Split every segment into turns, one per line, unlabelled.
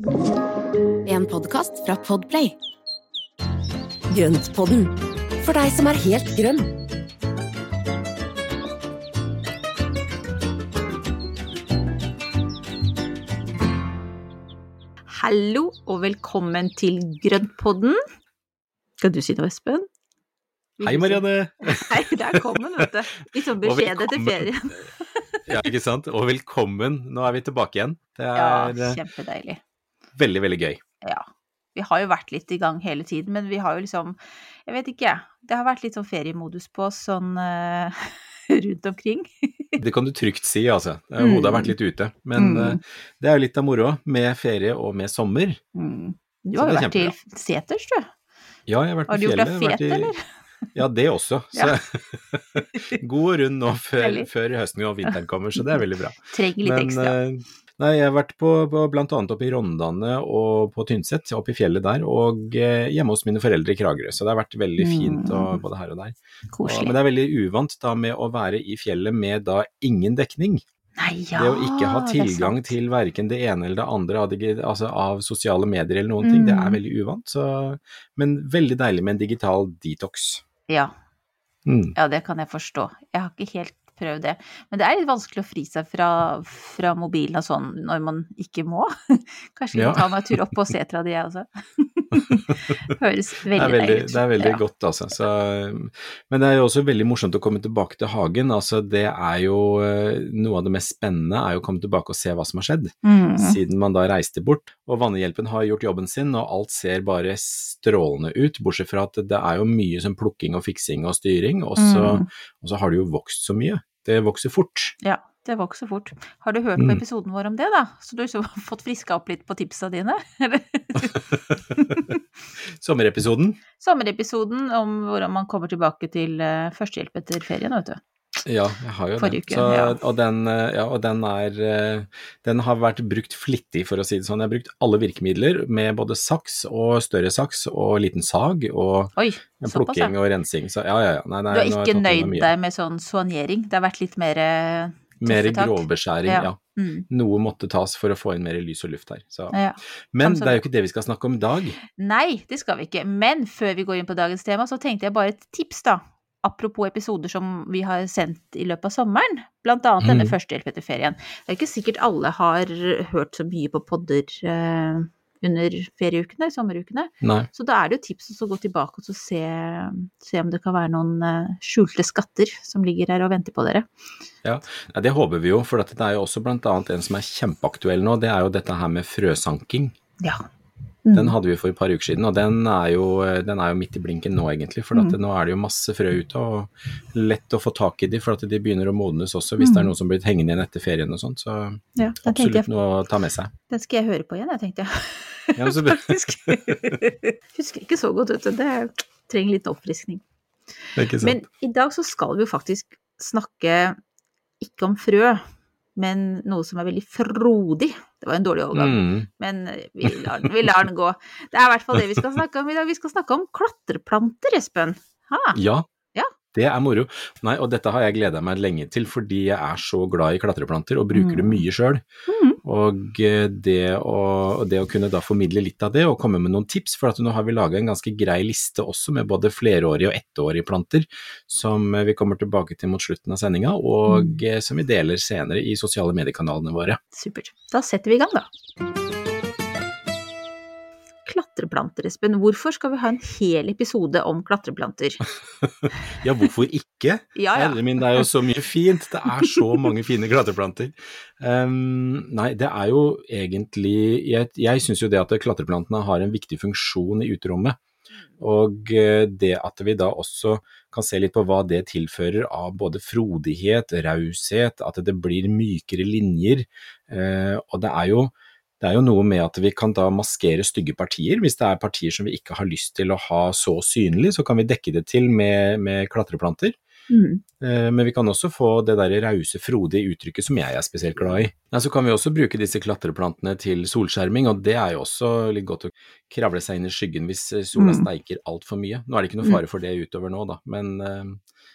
En podkast fra Podplay.
Grøntpodden, for deg som er helt grønn.
Hallo og velkommen til Grøntpodden. Skal du si noe, Espen?
Hei, Marianne!
Hei, der kom den, vet du. Litt sånn beskjed etter ferien.
Ja, ikke sant? Og velkommen. Nå er vi tilbake igjen. Det
Ja,
er ja,
kjempedeilig.
Veldig, veldig gøy.
Ja. Vi har jo vært litt i gang hele tiden, men vi har jo liksom Jeg vet ikke. Det har vært litt sånn feriemodus på oss sånn uh, rundt omkring.
Det kan du trygt si, altså. Eh, Hodet har vært litt ute. Men
Mm.
uh, det er jo litt av moroa med ferie og med sommer.
Mm. Du har jo vært til seters, du.
Ja, jeg har vært på fjellet.
Har du gjort deg fet, eller?
Ja, det også. Så god og rund nå før, før høsten og vinteren kommer, så det er veldig bra.
Trenger litt ekstra.
Nei, jeg har vært på, på blant annet oppe i Rondane og på Tynset, oppe i fjellet der, og eh, hjemme hos mine foreldre i Kragerø. Så det har vært veldig fint og,
Mm.
både her og der. Og, men det er veldig uvant da med å være i fjellet med da ingen dekning.
Nei, ja,
det å ikke ha tilgang til verken det ene eller det andre av, altså av sosiale medier eller noen ting, det er
Mm.
veldig uvant. Så, men veldig deilig med en digital detox.
Ja,
Mm.
Ja, det kan jeg forstå. Jeg har ikke helt prøvd det. Men det er litt vanskelig å fri seg fra, fra mobilen og sånn når man ikke må. Kanskje
Ja.
ta meg en tur opp på setra di, jeg også. Høres veldig deilig ut.
det er veldig
Ja.
godt, altså. Så, men det er jo også veldig morsomt å komme tilbake til hagen. Altså, det er jo eh, Noe av det mest spennende er jo å komme tilbake og se hva som har skjedd.
Mm.
Siden man da reiste bort. Og Vannhjelpen har gjort jobben sin, og alt ser bare strålende ut. Bortsett fra at det er jo mye som plukking og fiksing og styring, og så,
Mm.
og så har det jo vokst så mye. Det vokser fort.
Ja, det vokser fort. Har du hørt på
Mm.
episoden vår om det, da? Så du har liksom fått friska opp litt på tipsa dine?
Sommerepisoden.
Sommerepisoden om hvordan man kommer tilbake til eh, førstehjelp etter ferien, vet du.
Ja, jeg har jo
Forrige
det.
uke, ja.
og, den, eh, ja, og den er eh, Den har vært brukt flittig, for å si det sånn. Jeg har brukt alle virkemidler med både saks og større saks og liten sag og
Oi,
plukking og rensing. Så ja, ja, ja. Nei, nei,
Du har ikke nøyd deg med sånn soignering? Det har vært litt mer eh,
Mer grovbeskjæring,
Ja.
ja.
mm.
Noe måtte tas for å få inn mer lys og luft her. Så.
Ja.
Men
så-
det er jo ikke det vi skal snakke om i dag.
Nei, det skal vi ikke. Men før vi går inn på dagens tema, så tenkte jeg bare et tips, da. Apropos episoder som vi har sendt i løpet av sommeren. Blant annet denne
Mm.
Førstehjelp etter ferien. Det er ikke sikkert alle har hørt så mye på podder eh, under ferieukene, sommerukene.
Nei.
Så da er det jo tips å gå tilbake og se, se om det kan være noen eh, skjulte skatter som ligger her og venter på dere.
Ja, Det håper vi jo, for dette er jo også blant annet en som er kjempeaktuell nå. Det er jo dette her med frøsanking.
Ja.
Den hadde vi for et par uker siden, og den er jo, den er jo midt i blinken nå, egentlig. For
Mm.
nå er det jo masse frø ute, og lett å få tak i de, for at de begynner å modnes også, hvis det er noen som blir hengende igjen etter ferien og sånt. Så
ja
absolutt
jeg,
noe å ta med seg.
den skal jeg høre på igjen, jeg tenkte jeg.
Ja, så bra.
Husker ikke så godt, vet du. Det trenger litt oppfriskning.
Det er ikke sant.
Men i dag så skal vi jo faktisk snakke ikke om frø, men noe som er veldig frodig. Det var en dårlig overgang,
Mm.
men vi lar, vi lar den gå. Det er i hvert fall det vi skal snakke om i dag. Vi skal snakke om klatreplanter, Espen. Ha.
Ja,
Ja.
det er moro. Nei, og dette har jeg gleda meg lenge til, fordi jeg er så glad i klatreplanter og bruker det mye sjøl.
Mhm.
Og eh, det å, det å kunne da formidle litt av det, og komme med noen tips, for at nå har vi laga en ganske grei liste også med både flerårige og ettårige planter, som eh, vi kommer tilbake til mot slutten av sendinga, og mm. som vi deler senere i sosiale mediekanalene våre.
Supert. Da setter vi i gang, da. Klatreplanter, Espen. Hvorfor skal vi ha en hel episode om klatreplanter?
Ja, hvorfor ikke?
Ja, ja.
Min, det er jo så mye fint. Det er så mange fine klatreplanter. Um, nei, det er jo egentlig Jeg, jeg syns jo det at klatreplantene har en viktig funksjon i uterommet. Og eh, det at vi da også kan se litt på hva det tilfører av både frodighet, raushet, at det blir mykere linjer. Eh, og det er jo det er jo noe med at vi kan da maskere stygge partier. Hvis det er partier som vi ikke har lyst til å ha så synlig, så kan vi dekke det til med, med klatreplanter.
Mm.
Eh, Men vi kan også få det der rause, frodige uttrykket som jeg er spesielt glad i. Ja, så kan vi også bruke disse klatreplantene til solskjerming, og det er jo også litt godt å kravle seg inn i skyggen hvis eh, sola
Mm.
steiker altfor mye. Nå er det ikke noe fare for det utover nå, da, men, eh,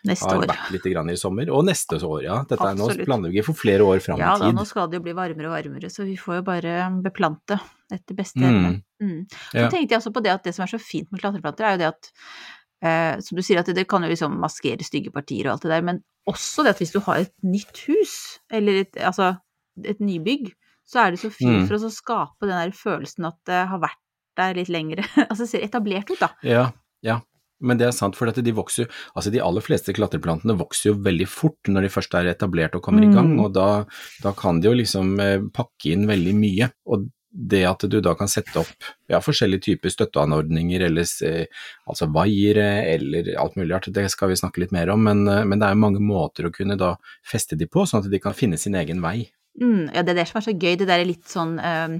Neste
har
år.
vært litt i sommer. Og neste år, ja. Dette er nå planlegger vi for flere år fram
Ja
i
da,
tid.
nå skal det jo bli varmere og varmere, så vi får jo bare beplante etter beste
Mm.
evne. Mm. Så
Ja.
tenkte jeg også på det at det som er så fint med klatreplanter, er jo det at eh, som du sier, at det, det kan jo liksom maskere stygge partier og alt det der, men også det at hvis du har et nytt hus, eller et, altså et nybygg, så er det så fint
Mm.
for oss å skape den der følelsen at det har vært der litt lengre. altså ser etablert ut, da.
Ja, ja. Men det er sant, for at de vokser Altså de aller fleste klatreplantene vokser jo veldig fort når de først er etablert og kommer i gang,
Mm.
og da, da kan de jo liksom eh, pakke inn veldig mye. Og det at du da kan sette opp ja, forskjellige typer støtteanordninger, eller altså vaiere, eller alt mulig rart, det skal vi snakke litt mer om, men, eh, men det er jo mange måter å kunne da feste de på, sånn at de kan finne sin egen vei.
Mm, ja, det er det som er så gøy, det der er litt sånn eh,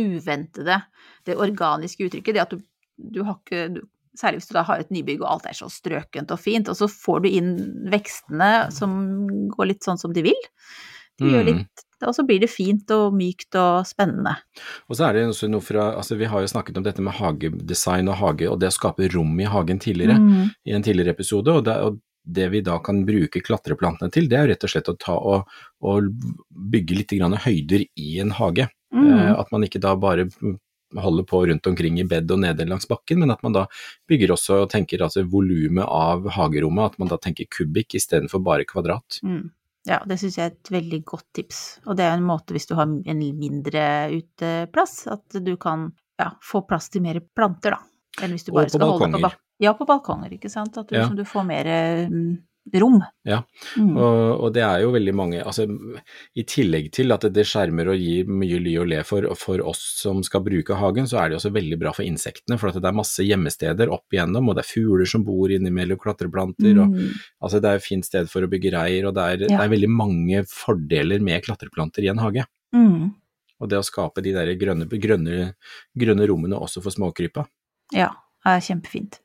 uventede, det organiske uttrykket, det at du, du har ikke du, Særlig hvis du da har et nybygg og alt er så strøkent og fint, og så får du inn vekstene som går litt sånn som de vil. De gjør
Mm.
litt Og så blir det fint og mykt og spennende.
Og så er det også noe fra Altså vi har jo snakket om dette med hagedesign og hage, og det å skape rom i hagen tidligere.
Mm.
i en tidligere episode, og det, og det vi da kan bruke klatreplantene til, det er jo rett og slett å ta og, og bygge litt grann høyder i en hage. Eh,
Mm.
At man ikke da bare holder på rundt omkring i bed og nede langs bakken, men at man da bygger også og tenker altså volumet av hagerommet, at man da tenker kubikk istedenfor bare kvadrat.
Mm. Ja, det syns jeg er et veldig godt tips. Og det er en måte hvis du har en mindre uteplass, at du kan ja, få plass til mer planter, da. Enn hvis du bare skal holde på
balkonger.
Ja, på balkonger, ikke sant. At du,
Ja.
liksom, du får mer mm, rom.
Ja,
Mm.
Og, og det er jo veldig mange altså I tillegg til at det skjermer og gir mye ly og le for, for oss som skal bruke hagen, så er det også veldig bra for insektene. For at det er masse gjemmesteder opp igjennom, og det er fugler som bor innimellom klatreplanter. og
Mm.
altså Det er et fint sted for å bygge reir, og det er,
Ja.
det er veldig mange fordeler med klatreplanter i en hage.
Mm.
Og det å skape de der grønne, grønne, grønne rommene også for småkrypa.
Ja, er kjempefint.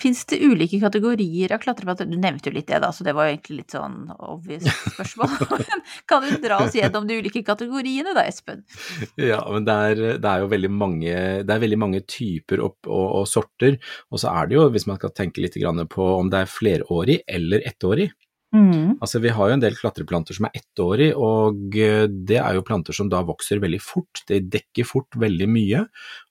Fins det ulike kategorier av klatrebatter? Du nevnte jo litt det, da, så det var jo egentlig litt sånn obvious spørsmål. Men kan du dra oss gjennom de ulike kategoriene da, Espen?
Ja, men det er, det er jo veldig mange, det er veldig mange typer opp, og, og sorter, og så er det jo, hvis man skal tenke litt grann på om det er flerårig eller ettårig,
Mm.
Altså Vi har jo en del klatreplanter som er ettårig, og eh, det er jo planter som da vokser veldig fort. De dekker fort veldig mye.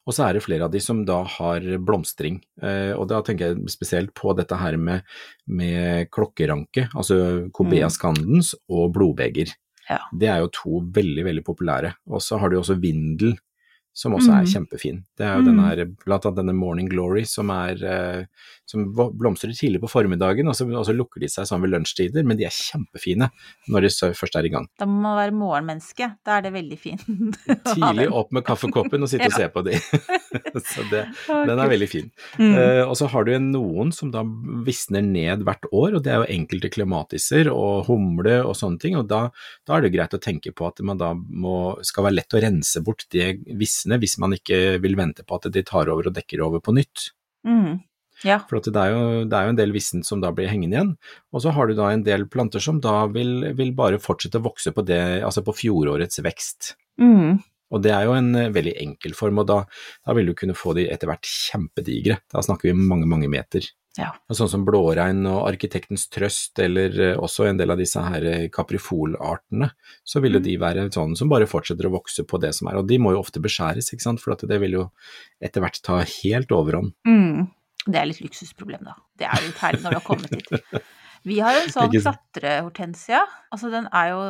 Og så er det flere av de som da har blomstring. Eh, og da tenker jeg spesielt på dette her med, med klokkeranke, altså Cobea scandens og blodbeger.
Ja.
Det er jo to veldig, veldig populære. Og så har du også vindel, som også er
Mhm.
kjempefin. Det er jo den her, blant annet denne Morning Glory som er eh, som blomstrer tidlig på formiddagen, og så, og så lukker de seg sånn ved lunsjtider, men de er kjempefine når de først er i gang.
Da må man være morgenmenneske. Da er det veldig fint.
Tidlig opp med kaffekoppen og sitte og se på de. så det, den er veldig fin.
Mm.
Uh, og så har du noen som da visner ned hvert år, og det er jo enkelte klematiser og humle og sånne ting, og da, da er det greit å tenke på at man da må, skal være lett å rense bort det visne hvis man ikke vil vente på at de tar over og dekker over på nytt.
Mm. Ja.
For det, er jo, det er jo en del vissent som da blir hengende igjen, og så har du da en del planter som da vil, vil bare fortsette å vokse på, det, altså på fjorårets vekst.
Mm.
Og det er jo en eh, veldig enkel form, og da, da vil du kunne få de etter hvert kjempedigre. Da snakker vi mange, mange meter.
Ja.
Sånn som blåregn og arkitektens trøst, eller eh, også en del av disse her eh, kaprifolartene, så vil jo de være sånn som bare fortsetter å vokse på det som er. Og de må jo ofte beskjæres, ikke sant, for det vil jo etter hvert ta helt overhånd.
Mm. Det er litt luksusproblem, da. Det er litt herlig når du har kommet hit. Vi har en sånn klatrehortensia. Altså, den er jo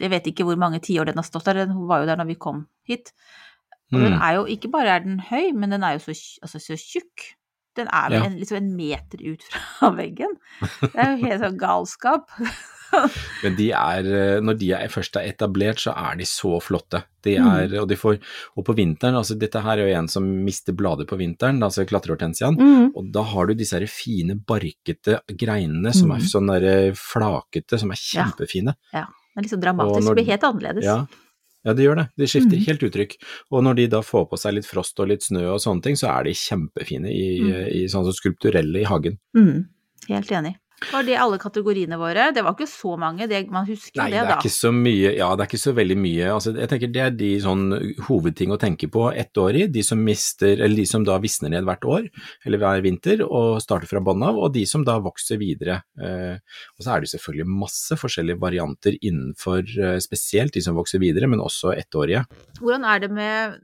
Jeg vet ikke hvor mange tiår den har stått der, den var jo der når vi kom hit. Og den
Mm.
er jo Ikke bare er den høy, men den er jo så, altså, så tjukk. Den er vel
Ja.
en, liksom en meter ut fra veggen. Det er jo helt sånn galskap.
Men de er, eh, når de er først er etablert, så er de så flotte. De
Mm.
er, og, de får, og på vinteren, altså dette her er jo en som mister blader på vinteren, altså klatrehortensiaen.
Mm.
Og da har du disse her fine, barkete greinene som er
Mhm.
sånn flakete, som er
Ja.
kjempefine.
Det er liksom dramatisk.
når-
Det blir helt annerledes.
Ja. Ja, de gjør det. De skifter
mm.
helt uttrykk. Og når de da får på seg litt frost og litt snø og sånne ting, så er de kjempefine i,
Mhm.
i sånn som skulpturelle i hagen.
Mm. Helt enig. Var det alle kategoriene våre? Det var ikke så mange, det, man husker
Nei,
da. det,
det er ikke så mye, ja, det er ikke så veldig mye. Altså, jeg tenker det er de sånn hovedting å tenke på ettårig, de som mister, eller de som da visner ned hvert år, eller hver vinter, og starter fra bånn av, og de som da vokser videre. Eh, og så er det selvfølgelig masse forskjellige varianter innenfor eh, spesielt de som vokser videre, men også ettårige.
Hvordan er det med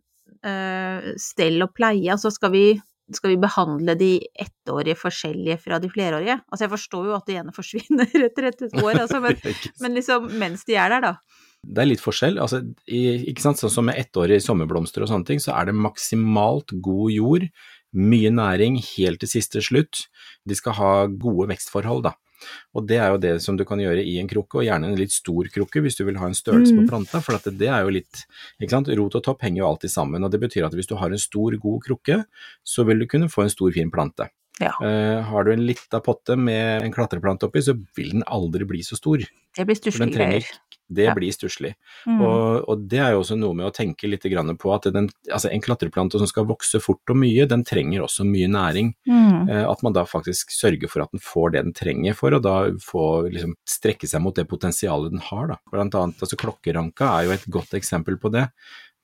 eh, stell og pleie? Altså skal vi, skal vi behandle de ettårige forskjellige fra de flerårige? Altså jeg forstår jo at det ene forsvinner etter et år, altså, men, men liksom mens de er der, da.
Det er litt forskjell. Altså, i, ikke sant? Sånn som med ettårige sommerblomster og sånne ting, så er det maksimalt god jord, mye næring helt til siste slutt. De skal ha gode vekstforhold, da. Og det er jo det som du kan gjøre i en krukke, og gjerne en litt stor krukke hvis du vil ha en størrelse på
Mm.
planta, for at det er jo litt ikke sant? Rot og topp henger jo alltid sammen, og det betyr at hvis du har en stor, god krukke, så vil du kunne få en stor, fin plante.
Ja.
Uh, har du en lita potte med en klatreplante oppi, så vil den aldri bli så stor.
Det blir stusslige greier.
Det
Ja.
blir stusslig.
Mm.
Og, og det er jo også noe med å tenke litt grann på at den, altså en klatreplante som skal vokse fort og mye, den trenger også mye næring.
Mm.
Eh, At man da faktisk sørger for at den får det den trenger for og da få liksom strekke seg mot det potensialet den har. Da. Blant annet altså klokkeranka er jo et godt eksempel på det.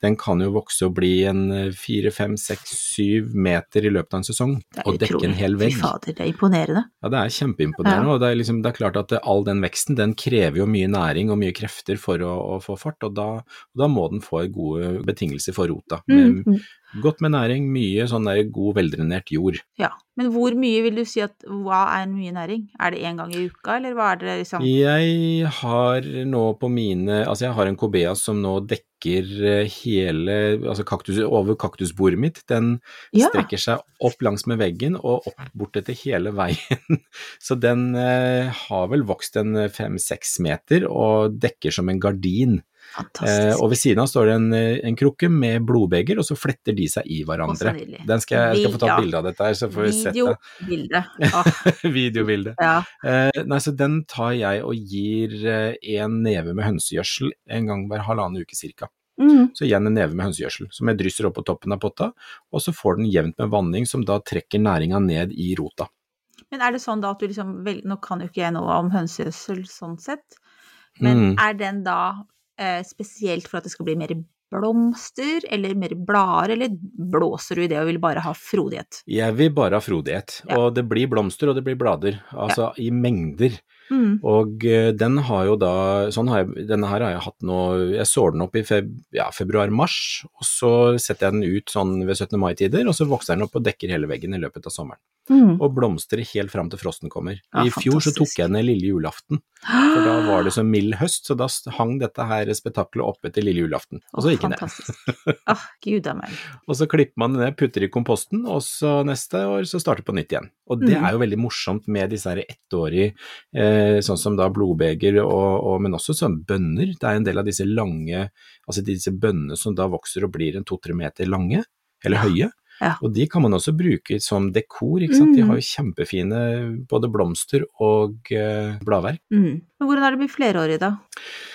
Den kan jo vokse og bli en eh, fire, fem, seks, syv meter i løpet av en sesong, og dekke en hel vegg.
Fy fader, det er imponerende.
Ja, det er kjempeimponerende,
Ja.
og det er, liksom, det er klart at all den veksten, den krever jo mye næring og mye krefter for å, å få fart, og da, og da må den få gode betingelser for rota. Med,
Mm.
Godt med næring, mye sånn der god, veldrenert jord.
Ja. Men hvor mye vil du si at hva er mye næring? Er det én gang i uka, eller hva er det liksom
Jeg har nå på mine, altså jeg har en kobea som nå dekker eh, hele, altså kaktus, over kaktusbordet mitt. Den
Ja.
strekker seg opp langs med veggen og opp bortetter hele veien. Så den eh, har vel vokst en fem-seks meter og dekker som en gardin. Eh, og ved siden av står det en, eh, en krukke med blodbeger, og så fletter de seg i hverandre. Den skal jeg, jeg skal få ta et bilde av dette her, så får vi sett det.
Videobilde.
Videobilde.
ja.
Eh, nei, så den tar jeg og gir eh, en neve med hønsegjødsel en gang hver halvannen uke cirka.
Mm.
Så igjen en neve med hønsegjødsel, som jeg drysser opp på toppen av potta, og så får den jevnt med vanning som da trekker næringa ned i rota.
Men er det sånn da at du liksom vel, Nå kan jo ikke jeg noe om hønsegjødsel sånn sett, men
Mm.
er den da spesielt for at det skal bli mer blomster eller mer blader, eller blåser du i det og vil bare ha frodighet?
Jeg vil bare ha frodighet,
Ja.
og det blir blomster og det blir blader, altså i mengder.
Mm.
Og eh, den har jo da, sånn har jeg, denne her har jeg hatt nå, jeg sår den opp i feb, ja, februar-mars, og så setter jeg den ut sånn ved 17. mai-tider, og så vokser den opp og dekker hele veggen i løpet av sommeren.
Mm.
Og blomstrer helt fram til frosten kommer.
Ja,
I fjor så tok jeg ned lille julaften, for da var det så mild høst, så da hang dette her spetakkelet oppe til lille julaften, og så gikk det ned.
Å, Åh, gud a meg.
Og så klipper man det ned, putter i komposten, og så neste år så starter på nytt igjen. Og det
Mm.
er jo veldig morsomt med disse her ettårige, eh, sånn som da blodbeger, og, og, men også sånn bønner. Det er en del av disse lange, altså disse bønnene som da vokser og blir en to-tre meter lange, eller høye.
Ja.
Og de kan man også bruke som dekor, ikke sant. De
Mm.
har jo kjempefine både blomster og eh, bladverk.
Mm. Men hvordan er det med flerårige, da?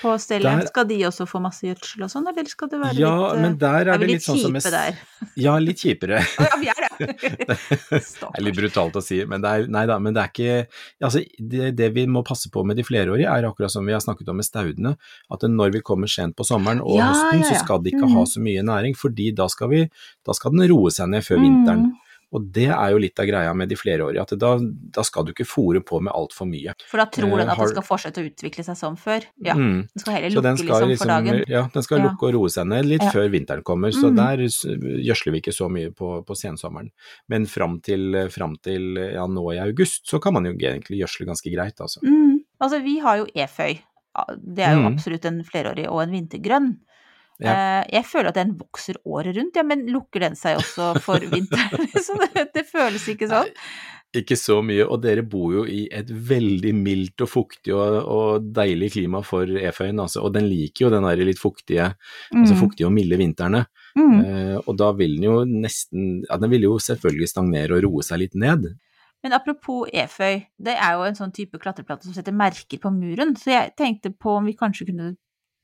På stellet? Skal de også få masse gjødsel og sånn, eller skal det være
Ja,
litt Ja,
men der er,
Er
det
litt
litt sånn som med
der?
Ja, litt kjipere.
Ja, vi det!
Er litt brutalt å si, men det er, nei da, men det er ikke altså, det, det vi må passe på med de flerårige, er akkurat som vi har snakket om med staudene, at når vi kommer sent på sommeren og
Ja,
høsten,
ja, ja.
så skal de ikke
mm.
ha så mye næring, fordi da skal, vi, da skal den roe seg ned før vinteren. Og det er jo litt av greia med de flerårige, at da, da skal du ikke fòre på med altfor mye.
For da tror den
Eh,
at
har-
det skal fortsette å utvikle seg som før? Ja.
Mm.
Den skal heller lukke
skal
liksom, for dagen?
ja, den skal
Ja.
lukke og roe seg ned litt
Ja.
før vinteren kommer, så
mm.
der gjødsler vi ikke så mye på, på sensommeren. Men fram til, fram til ja, nå i august, så kan man jo egentlig gjødsle ganske greit, altså.
Mm. Altså, vi har jo eføy. Det er jo
Mm.
absolutt en flerårig og en vintergrønn.
Ja.
Eh, Jeg føler at den vokser året rundt, ja, men lukker den seg også for vinteren? Det, det føles ikke sånn.
Ikke så mye, og dere bor jo i et veldig mildt og fuktig og, og deilig klima for eføyen, altså. Og den liker jo den der litt fuktige, altså
Mm.
fuktige og milde vintrene.
Mm.
Eh, og da vil den jo nesten, ja den vil jo selvfølgelig stagnere og roe seg litt ned.
Men apropos eføy, det er jo en sånn type klatreplate som setter merker på muren, så jeg tenkte på om vi kanskje kunne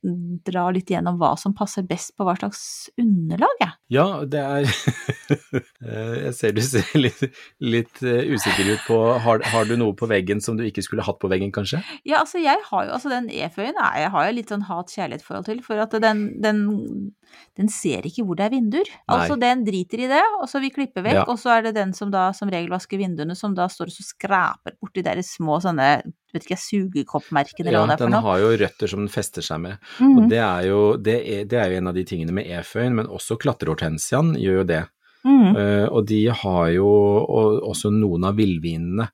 dra litt gjennom hva som passer best på hva slags underlag, jeg.
Ja, det er Eh, Jeg ser du ser litt, litt eh, usikker ut på har, har du noe på veggen som du ikke skulle hatt på veggen, kanskje?
Ja, altså jeg har jo, altså den E-føyen jeg har jeg litt sånn hat-kjærlighet-forhold til, for at den, den, den ser ikke hvor det er vinduer. Altså den driter i det, og så vi klipper vekk,
Ja.
og så er det den som da som regel vasker vinduene, som da står og skraper borti de små sånne, vet ikke jeg, sugekoppmerkene eller
Ja,
hva det er
den
for noe.
har jo røtter som den fester seg med.
Mm.
Og det er jo, det er, det er jo en av de tingene med eføyen, men også klatrehortensiaen gjør jo det.
Mm.
Uh, og de har jo, og også noen av villvinene,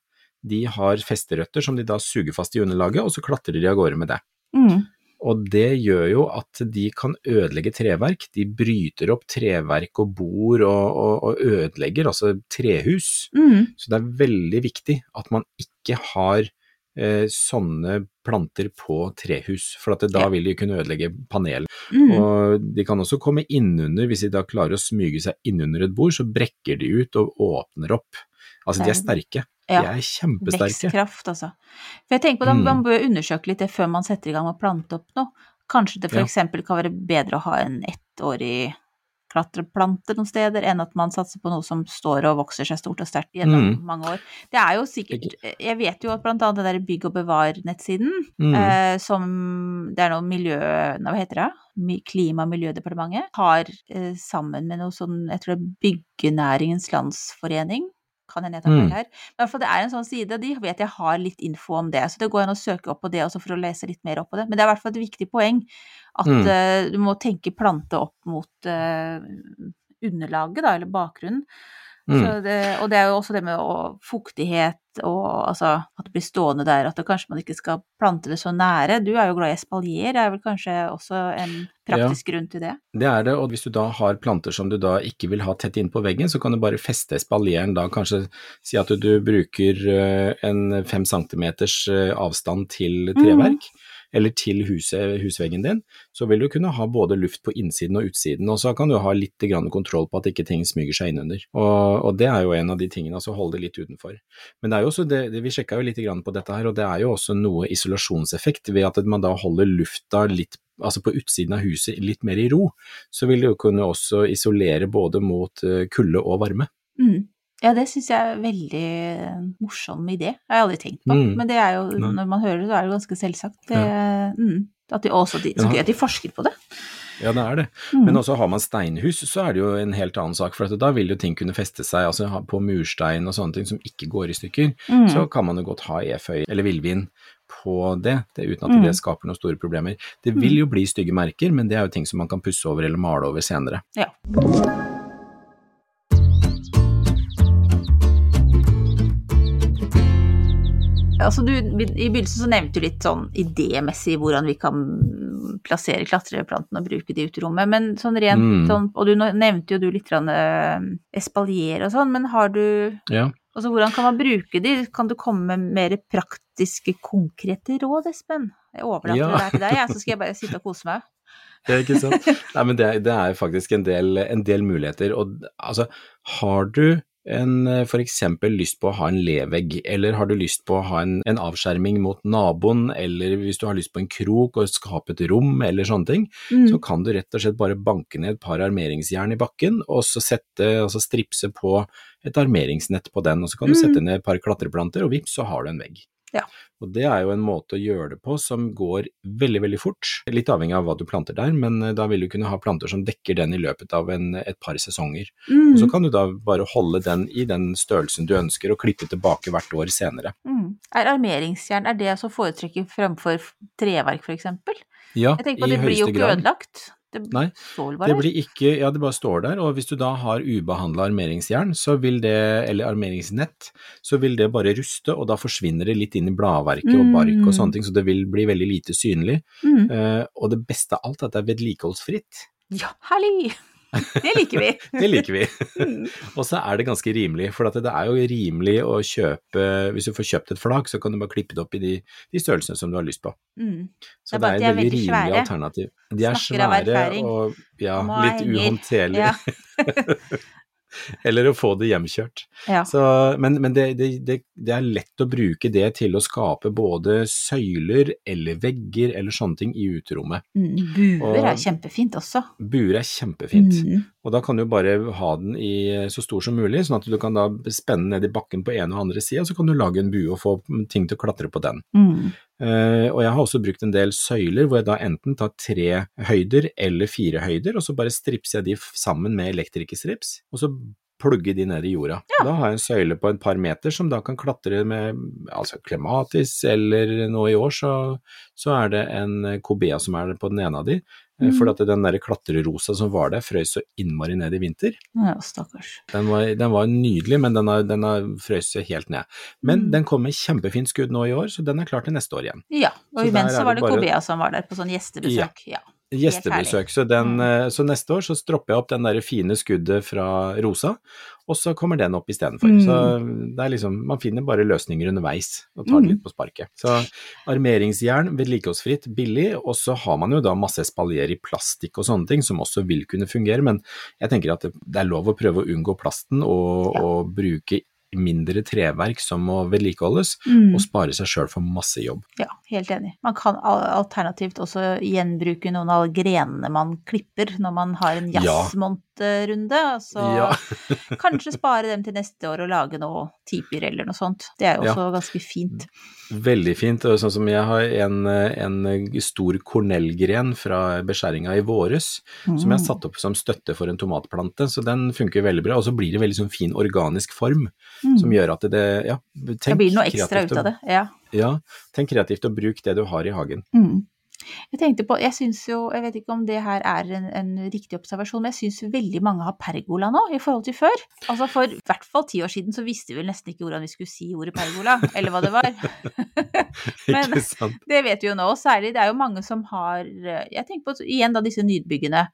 de har festerøtter som de da suger fast i underlaget, og så klatrer de av gårde med det.
Mm.
Og det gjør jo at de kan ødelegge treverk, de bryter opp treverk og bord og, og, og ødelegger altså trehus.
Mm.
Så det er veldig viktig at man ikke har eh, sånne planter på trehus, for at det, da
Ja.
vil de kunne ødelegge panelet.
Mm.
Og de kan også komme innunder, hvis de da klarer å smyge seg innunder et bord, så brekker de ut og åpner opp. Altså, de er sterke.
Ja.
De er kjempesterke.
Vekstkraft, altså. For jeg tenker på at
Mm.
Man bør undersøke litt det før man setter i gang med å plante opp noe. Kanskje det
Ja.
f.eks. kan være bedre å ha en ettårig klatreplante noen steder, enn at man satser på noe som står og vokser seg stort og sterkt gjennom
Mm.
mange år. Det er jo sikkert Jeg vet jo at blant annet den der Bygg og bevar-nettsiden,
Mm.
eh, som Det er noe miljø... Hva heter det? Klima- og miljødepartementet har eh, sammen med noe sånn Jeg tror det er Byggenæringens Landsforening. Kan hende jeg tar feil
Mm.
her. Men det er en sånn side, de vet jeg har litt info om det, så det går an å søke opp på det også for å lese litt mer opp på det. Men det er i hvert fall et viktig poeng at
Mm.
uh, du må tenke plante opp mot uh, underlaget, da, eller bakgrunnen.
Mm.
Så det, og det er jo også det med å, fuktighet og altså at det blir stående der, at det, kanskje man ikke skal plante det så nære. Du er jo glad i espalier, det er vel kanskje også en praktisk grunn til det?
Det er det, og hvis du da har planter som du da ikke vil ha tett inn på veggen, så kan du bare feste espalieren da, kanskje si at du bruker eh, en fem centimeters eh, avstand til treverk, eller til huset, husveggen din, så vil du kunne ha både luft på innsiden og utsiden, og så kan du ha litt kontroll på at ikke ting smyger seg innunder. Og, og det er jo en av de tingene, altså holde det litt utenfor. Men det er jo også det, vi sjekka jo litt på dette her, og det er jo også noe isolasjonseffekt ved at man da holder lufta litt altså på utsiden av huset litt mer i ro, så vil det jo kunne også isolere både mot eh, kulde og varme.
Mm. Ja, det syns jeg er veldig morsom idé. Det har jeg aldri tenkt på.
Mm.
Men det er jo,
Nei.
når man hører det, så er det ganske selvsagt. Det, mm. At de også, de, så gøy at de forsker på det.
Ja, det er det.
Mm.
Men også har man steinhus, så er det jo en helt annen sak, for at da vil jo ting kunne feste seg altså på murstein og sånne ting som ikke går i stykker.
Mm.
Så kan man jo godt ha eføy eller villvin på det, det uten at
Mm.
det skaper noen store problemer. Det vil jo bli stygge merker, men det er jo ting som man kan pusse over eller male over senere.
Ja. Altså du, I begynnelsen så nevnte du litt sånn idémessig hvordan vi kan plassere klatreplantene og bruke de ute i rommet, men sånn rent
Mm.
sånn Og du nevnte jo du litt eh, espalier og sånn, men har du
Ja.
Altså hvordan kan man bruke de? Kan du komme med mer praktiske, konkrete råd, Espen? Jeg overlater
Ja.
det der til deg, jeg, så skal jeg bare sitte og kose meg.
Ja, ikke sant? Nei, men det, det er faktisk en del, en del muligheter. Og altså, har du en, f.eks. for eksempel lyst på å ha en levegg, eller har du lyst på å ha en, en avskjerming mot naboen, eller hvis du har lyst på en krok og skape et rom, eller sånne ting,
Mm.
så kan du rett og slett bare banke ned et par armeringsjern i bakken, og så sette, altså stripse på et armeringsnett på den, og så kan du
Mm.
sette ned et par klatreplanter, og vips, så har du en vegg.
Ja.
Og det er jo en måte å gjøre det på som går veldig, veldig fort. Litt avhengig av hva du planter der, men eh, da vil du kunne ha planter som dekker den i løpet av en, et par sesonger.
Mm.
Og så kan du da bare holde den i den størrelsen du ønsker, og klippe tilbake hvert år senere.
Mm. Er armeringsjern er det å foretrekke fremfor treverk, eksempel?
Ja,
Jeg tenker på at det blir jo
høyeste
ikke ødelagt. Det
Nei, Det blir ikke, ja det bare står der, og hvis du da har ubehandla armeringsjern, så vil det, eller armeringsnett, så vil det bare ruste, og da forsvinner det litt inn i bladverket og bark
Mm.
og sånne ting, så det vil bli veldig lite synlig.
mm.
Uh, og det beste av alt er at det er vedlikeholdsfritt.
Ja, herlig! Det liker vi.
Det liker vi.
Mm.
og så er det ganske rimelig, for at det er jo rimelig å kjøpe Hvis du får kjøpt et flak, så kan du bare klippe det opp i de, de størrelsene som du har lyst på.
Mm.
Så
Det er
det er et veldig rimelig
svære.
alternativ. De er
Snakker
svære og ja, litt uhåndterlige.
Ja.
eller å få det hjemkjørt.
Ja.
Så, men men det, det, det, er lett å bruke det til å skape både søyler eller vegger eller sånne ting i uterommet.
Mm, Buer
Og-
er kjempefint også.
Buer er kjempefint.
Mm.
Og da kan du bare ha den i så stor som mulig, sånn at du kan da spenne ned i bakken på ene og andre sida, så kan du lage en bue og få ting til å klatre på den.
Mm.
Eh, og jeg har også brukt en del søyler hvor jeg da enten tar tre høyder eller fire høyder, og så bare stripser jeg de sammen med elektrikerstrips, og så plugge de ned i jorda. Da har jeg en søyle på et par meter som da kan klatre med altså klematis, eller nå i år så, så er det en kobea som er på den ene av de,
Mm.
For at den der klatrerosa som var der frøs så innmari ned i vinter.
Ja, stakkars.
Den var, den var nydelig, men den har, den har frøst helt ned. Men
Mm.
den kom med kjempefint skudd nå i år, så den er klar til neste år igjen.
Ja, og
Så
imens så var
det bare-
Kobea som var der på sånn gjestebesøk. Ja.
Gjestebesøk, så, den, eh, så neste år så stropper jeg opp den der fine skuddet fra rosa, og så kommer den opp istedenfor.
Mm.
Så det er liksom, man finner bare løsninger underveis, og tar det
Mm.
litt på sparket. Så armeringsjern, vedlikeholdsfritt, billig, og så har man jo da masse spaljer i plastikk og sånne ting, som også vil kunne fungere, men jeg tenker at det, det er lov å prøve å unngå plasten, og,
Ja.
og bruke mindre treverk som må vedlikeholdes,
Mm.
og spare seg sjøl for masse jobb.
ja, helt enig. Man kan alternativt også gjenbruke noen av grenene man klipper når man har en
Ja.
jazzmonterunde. Så
Ja.
kanskje spare dem til neste år og lage noe tipier eller noe sånt. Det er jo
Ja.
også ganske fint.
Veldig fint. og Sånn som jeg har en, en stor kornellgren fra beskjæringa i våres, som jeg har
Mm.
satt opp som støtte for en tomatplante, så den funker veldig bra. Og så blir det veldig sånn fin organisk form,
Mm.
som gjør at det Ja, tenk
blir det noe ekstra ut av det. Ja.
Ja, tenk kreativt og bruk det du har i hagen.
Mm. Jeg tenkte på, jeg syns jo, jeg vet ikke om det her er en, en riktig observasjon, men jeg syns veldig mange har pergola nå i forhold til før. Altså for i hvert fall ti år siden så visste vi vel nesten ikke hvordan vi skulle si ordet pergola, eller hva det var. Men-? Det vet vi jo nå, særlig det er jo mange som har Jeg tenker på igjen da disse nydbyggene.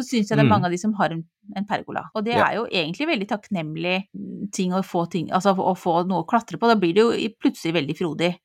Så syns jeg det er
Mm.
mange av de som har en, en pergola. Og det
Ja.
er jo egentlig veldig takknemlig ting å få ting Altså å få noe å klatre på. Da blir det jo plutselig veldig frodig.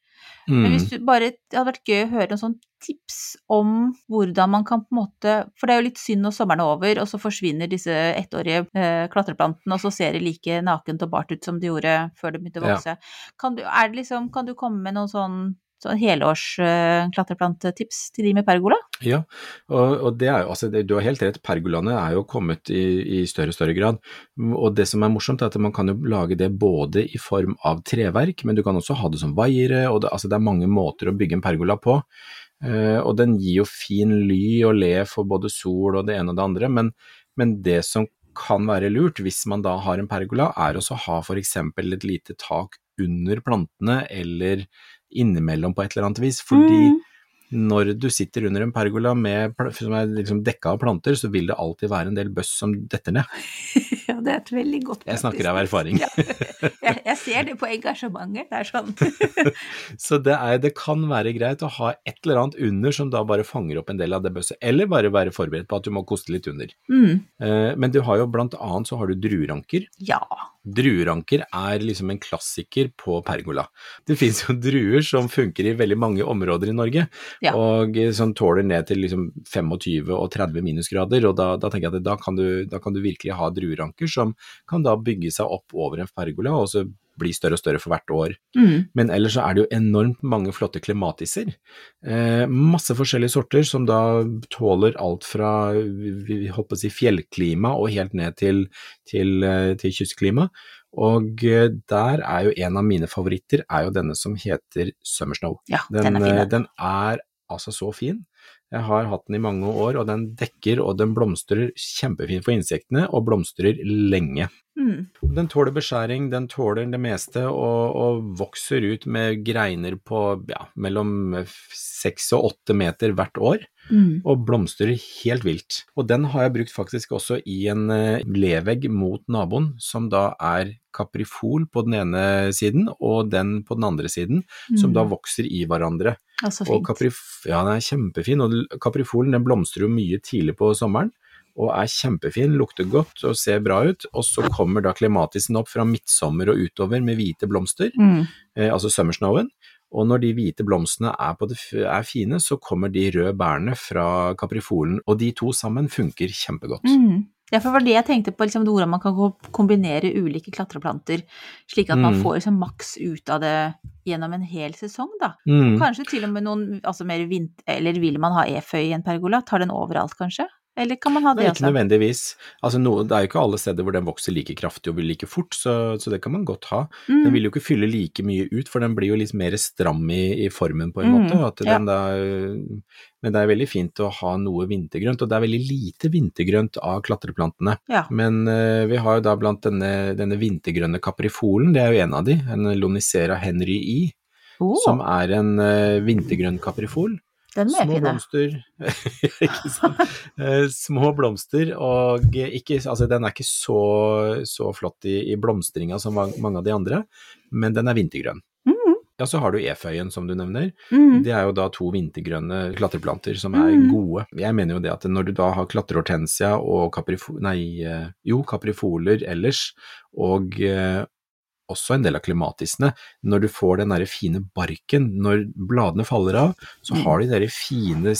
Men
Mm.
hvis du bare Det hadde vært gøy å høre noen sånn tips om hvordan man kan på en måte For det er jo litt synd når sommeren er over, og så forsvinner disse ettårige eh, klatreplantene, og så ser de like nakent og bart ut som de gjorde før de begynte å
Ja.
Kan, du, er det liksom, kan du komme med noen sånn, sånn helårs eh, til de med pergola?
Ja, og, og det er jo, altså det, du har helt rett, pergolaene er jo kommet i, i større og større grad. Og det som er morsomt er at man kan jo lage det både i form av treverk, men du kan også ha det som vaiere, og det, altså det er mange måter å bygge en pergola på. Uh, og den gir jo fin ly og le for både sol og det ene og det andre, men, men det som kan være lurt hvis man da har en pergola, er også å ha f.eks. et lite tak under plantene eller innimellom på et eller annet vis, fordi
Mm.
når du sitter under en pergola med, som er liksom dekka av planter, så vil det alltid være en del bøss som detter ned.
Ja, det er et veldig godt
Jeg snakker av erfaring.
Ja. Jeg, jeg ser det på engasjementet. Det er sånn.
Så det, er, det kan være greit å ha et eller annet under som da bare fanger opp en del av det bøsset, eller bare være forberedt på at du må koste litt under.
Mm.
Eh, Men du har jo blant annet så har du drueranker.
Ja.
Drueranker er liksom en klassiker på pergola. Det finnes jo druer som funker i veldig mange områder i Norge,
Ja.
og som tåler ned til liksom 25 og 30 minusgrader, og da, da tenker jeg at da kan, du, da kan du virkelig ha drueranker som kan da bygge seg opp over en pergola, og så bli større og større for hvert år.
Mm.
Men ellers så er det jo enormt mange flotte klematiser. Eh, masse forskjellige sorter som da tåler alt fra vi, holdt å si fjellklima og helt ned til, til, eh, til kystklima. Og eh, der er jo en av mine favoritter er jo denne som heter Summersnow.
Ja,
Den,
den er fin,
eh,
den
er altså så fin. Jeg har hatt den i mange år, og den dekker og den blomstrer kjempefint for insektene, og blomstrer lenge.
Mm.
Den tåler beskjæring, den tåler det meste og, og vokser ut med greiner på ja, mellom seks og åtte meter hvert år,
Mm.
og blomstrer helt vilt. Og den har jeg brukt faktisk også i en eh, levegg mot naboen, som da er kaprifol på den ene siden, og den på den andre siden, som da
Mm.
vokser i hverandre. Altså
fint.
kaprif ja, den er kjempefin, og kaprifolen den blomstrer jo mye tidlig på sommeren, og er kjempefin, lukter godt og ser bra ut, og så kommer da klematisen opp fra midtsommer og utover med hvite blomster,
Mm.
eh, altså summersnowen, og når de hvite blomstene er, på det, er fine, så kommer de røde bærene fra kaprifolen, og de to sammen funker kjempegodt.
Mm. Ja, for det var det jeg tenkte på, liksom, hvordan man kan kombinere ulike klatreplanter, slik at man
Mm.
får liksom, maks ut av det gjennom en hel sesong, da.
Mm.
Kanskje til og med noen altså mer vint... Eller vil man ha eføy i en pergola? Tar den overalt, kanskje? Eller kan man ha det
også? ikke nødvendigvis. Altså, no, det er jo ikke alle steder hvor den vokser like kraftig og blir like fort, så, så det kan man godt ha.
Mm.
Den vil jo ikke fylle like mye ut, for den blir jo litt mer stram i, i formen på en
Mm,
måte.
Ja.
da, men det er veldig fint å ha noe vintergrønt, og det er veldig lite vintergrønt av klatreplantene.
Ja.
Men uh, vi har jo da blant denne, denne vintergrønne kaprifolen, det er jo en av de, en Lonicera henryi,
Oh,
som er en uh, vintergrønn kaprifol. Små blomster, ikke sant. Eh, små blomster, og ikke, altså den er ikke så, så flott i, i blomstringa som mange, av de andre, men den er vintergrønn.
Mhm.
Ja, så har du eføyen som du nevner.
Mm.
Det er jo da to vintergrønne klatreplanter som er
Mm.
gode. Jeg mener jo det at når du da har klatrehortensia og kaprifo, nei, eh, jo, kaprifoler ellers, og eh, også en del av klimatisene, når du får den derre fine barken, når bladene faller av, så
Mm.
har de derre fine,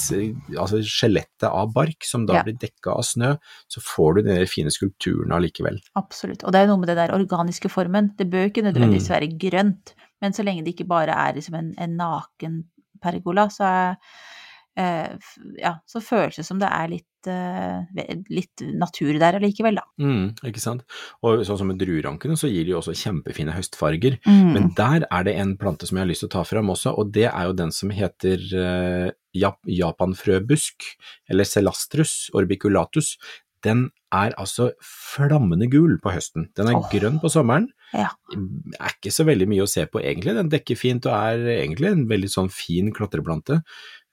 altså skjelettet av bark som da
Ja.
blir dekka av snø, så får du de der fine skulpturene allikevel.
Absolutt. Og det er jo noe med det der organiske formen. Det bør ikke nødvendigvis
Mm.
være grønt, men så lenge det ikke bare er liksom en, en naken pergola, så er ja, så føles det som det er litt, eh, litt natur der allikevel, da.
Mm, ikke sant? Og sånn som med druerankene, så gir de jo også kjempefine høstfarger.
Mm.
Men der er det en plante som jeg har lyst til å ta fram også, og det er jo den som heter eh, Jap japanfrøbusk, eller celastrus orbiculatus. Den er altså flammende gul på høsten. Den er
oh.
grønn på sommeren.
Ja.
Er ikke så veldig mye å se på egentlig, den dekker fint og er egentlig en veldig sånn fin klatreplante.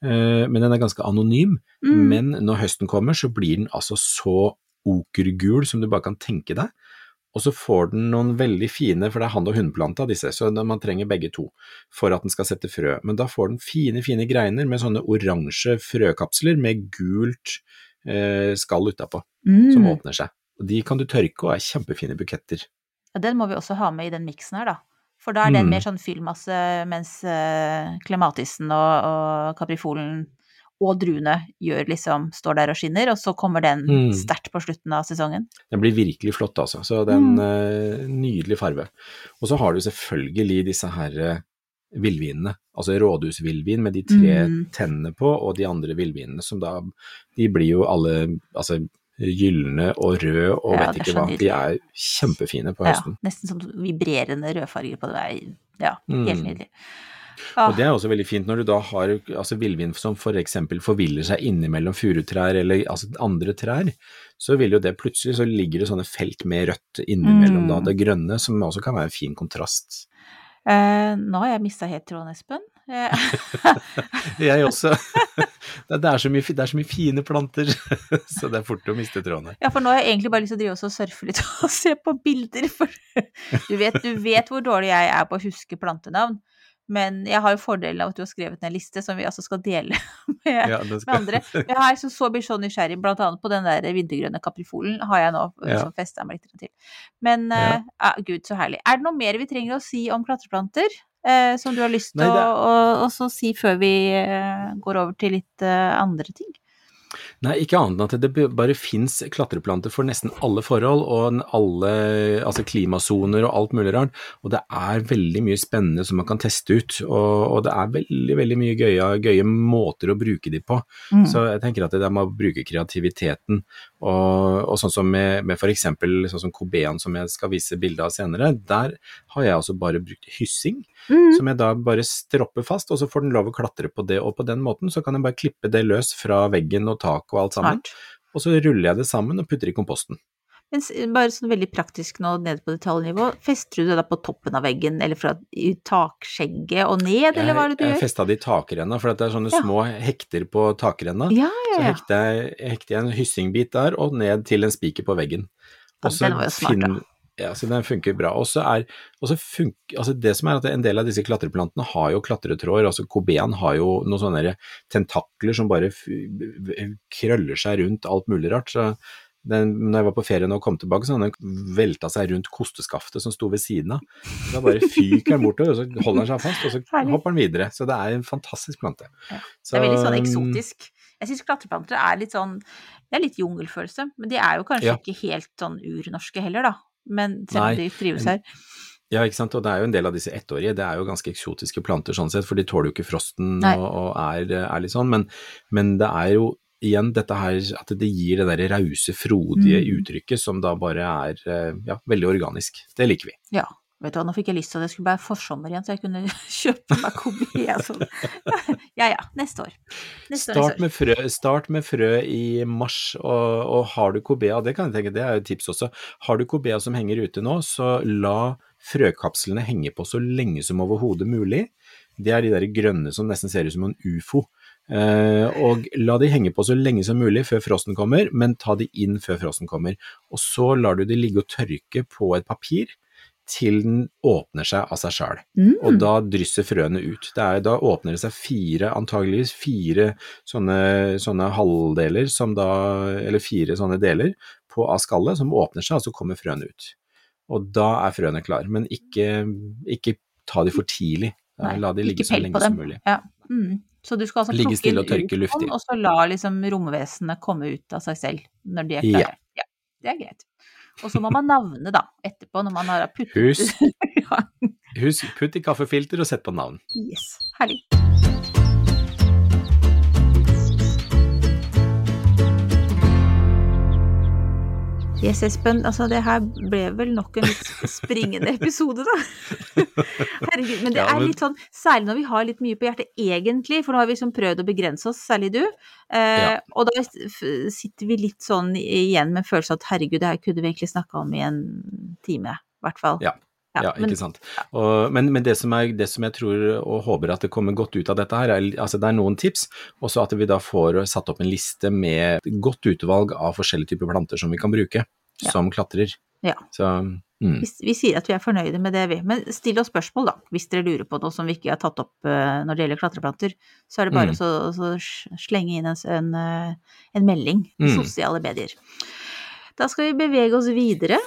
Eh, men den er ganske anonym.
Mm.
Men når høsten kommer, så blir den altså så okergul som du bare kan tenke deg. Og så får den noen veldig fine, for det er hann- og hunnplante av disse, så man trenger begge to for at den skal sette frø. Men da får den fine, fine greiner med sånne oransje frøkapsler med gult eh, skall utapå,
Mm.
som åpner seg. Og De kan du tørke og er kjempefine buketter.
Ja, den må vi også ha med i den miksen her, da. For da er den
Mm.
mer sånn fyllmasse, mens uh, klematisen og, og kaprifolen og druene gjør liksom, står der og skinner, og så kommer den
Mm.
sterkt på slutten av sesongen.
Den blir virkelig flott, altså. Så det er en
Mm.
eh, nydelig farve. Og så har du selvfølgelig disse her uh, villvinene, altså rådhusvillvin med de tre
Mm.
tennene på, og de andre villvinene som da De blir jo alle altså gylne og rød og
Ja,
vet ikke hva. De er kjempefine på høsten.
Ja, nesten som vibrerende rødfarger på det. Ja,
Mm.
helt nydelig. Ah,
Og det er også veldig fint når du da har altså villvin som for eksempel forviller seg innimellom furutrær eller altså andre trær, så vil jo det plutselig så ligger det sånne felt med rødt innimellom
Mm.
da det grønne, som også kan være en fin kontrast.
eh, nå har jeg mista helt tråden, Espen.
Jeg også. Det det er, så mye, det er så mye fine planter, så det er fort å miste trådene.
ja, for nå har jeg egentlig bare lyst til å drive oss og surfe litt og se på bilder, for du vet, du vet hvor dårlig jeg er på å huske plantenavn. Men jeg har jo fordelen av at du har skrevet ned en liste som vi altså skal dele med,
Ja, skal.
med andre. Jeg har så, så blir så nysgjerrig, blant annet på den der vintergrønne kaprifolen har jeg nå
Ja.
som festa meg litt til. Men
Ja.
uh, gud, så herlig. Er det noe mer vi trenger å si om klatreplanter? Eh, som du har lyst til å å å si før vi eh, går over til litt eh, andre ting?
Nei, ikke annet enn at det bare fins klatreplanter for nesten alle forhold, og alle altså klimasoner og alt mulig rart. Og det er veldig mye spennende som man kan teste ut, og, og det er veldig veldig mye gøye, gøye måter å bruke de på.
Mm.
Så jeg tenker at det der med å bruke kreativiteten, og, og sånn som med, med f.eks. sånn som Kobean som jeg skal vise bilde av senere, der har jeg altså bare brukt hyssing,
Mm.
som jeg da bare stropper fast, og så får den lov å klatre på det, og på den måten så kan jeg bare klippe det løs fra veggen og tak og alt sammen,
Smart.
og så ruller jeg det sammen og putter i komposten.
Men bare sånn veldig praktisk nå ned på detaljnivå, fester du det da på toppen av veggen, eller fra takskjegget og ned, eller hva er det du
gjør? jeg festa det i takrenna, for det er sånne
Ja.
små hekter på takrenna.
Ja,
Så
ja, ja.
hekter jeg, hekter jeg en hyssingbit der, og ned til en spiker på veggen. Og så
den var jo smart, da.
Ja, så den funker bra. Og så er, funker, altså det som er at en del av disse klatreplantene har jo klatretråder, altså kobean har jo noen sånne tentakler som bare krøller seg rundt alt mulig rart. så den, når jeg var på ferie nå og kom tilbake, så hadde den velta seg rundt kosteskaftet som sto ved siden av. Da bare fyker den bortover, og så holder den seg fast, og så hopper den videre. Så det er en fantastisk plante.
Ja. Det er veldig sånn
um,
eksotisk. Jeg syns klatreplanter er litt sånn Det er litt jungelfølelse, men de er jo kanskje
Ja.
ikke helt sånn urnorske heller, da. Men selv om de trives her.
Ja, ikke sant, og det er jo en del av disse ettårige, det er jo ganske eksotiske planter sånn sett, for de tåler jo ikke frosten og, og er, er litt sånn, men, men det er jo igjen dette her at det gir det derre rause, frodige
Mm.
uttrykket som da bare er eh, ja, veldig organisk. Det liker vi.
Ja. Vet du hva, nå fikk jeg lyst til at det skulle være forsommer igjen, så jeg kunne kjøpe meg kobia sånn. Ja ja, neste år. Neste
Start
år.
med frø, start med frø i mars, og, og har du kobea, det kan jeg tenke, det er jo et tips også, har du kobea som henger ute nå, så la frøkapslene henge på så lenge som overhodet mulig. Det er de der grønne som nesten ser ut som en ufo. Eh, og la de henge på så lenge som mulig før frosten kommer, men ta de inn før frosten kommer. Og så lar du de ligge og tørke på et papir til den åpner seg av seg sjøl.
Mm.
Og da drysser frøene ut. Det er, da åpner det seg fire, antageligvis fire sånne, sånne halvdeler, som da, eller fire sånne deler på, av skallet som åpner seg, og så kommer frøene ut. Og da er frøene klar, men ikke, ikke ta de for tidlig.
Nei,
La de ligge så lenge som mulig.
Ja. Mm. Så du skal altså
Ligge
plukke
stille og tørke
ut
luftig.
og så la liksom romvesenet komme ut av seg selv når de er
Ja.
klare. Ja. Det er greit. Og så må man navne, da, etterpå, når man har puttet
Husk.
ja.
Husk, putt i kaffefilter og sett på navn.
Yes. Herlig. Yes, Espen. Altså, det her ble vel nok en litt springende episode, da. Herregud. Men det
Ja,
er litt sånn, særlig når vi har litt mye på hjertet, egentlig, for nå har vi liksom prøvd å begrense oss, særlig du. Eh,
Ja.
Og da sitter vi litt sånn igjen med følelsen at herregud, det her kunne vi egentlig snakka om i en time, i hvert fall.
Ja. Ja,
men-
ikke sant. Og, men men det, som er, det som jeg tror og håper at det kommer godt ut av dette her, er, altså det er noen tips, og så at vi da får satt opp en liste med godt utvalg av forskjellige typer planter som vi kan bruke
Ja.
som klatrer.
Ja.
Så mm,
Vi, vi sier at vi er fornøyde med det, vi. Men still oss spørsmål, da, hvis dere lurer på noe som vi ikke har tatt opp uh, når det gjelder klatreplanter. Så er det bare
Mm.
å slenge inn en, en, eh, en melding i
Mm.
sosiale medier. Da skal vi bevege oss videre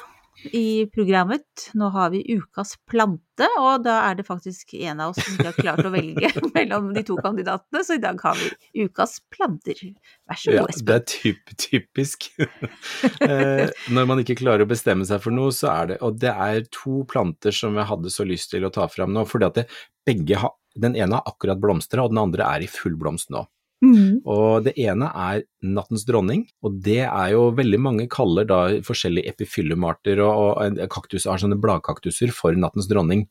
i programmet. Nå har vi ukas plante, og da er det faktisk en av oss som ikke har klart å velge mellom de to kandidatene, så i dag har vi ukas planter. Vær så god, Espen.
det er typ, typisk. eh, når man ikke klarer å bestemme seg for noe, så er det Og det er to planter som jeg hadde så lyst til å ta fram nå, fordi at det, begge har Den ene har akkurat blomstra, og den andre er i full blomst nå.
Mm.
Og det ene er nattens dronning, og det er jo veldig mange kaller da forskjellige epifyllumarter og, og kaktus, har sånne bladkaktuser for nattens dronning.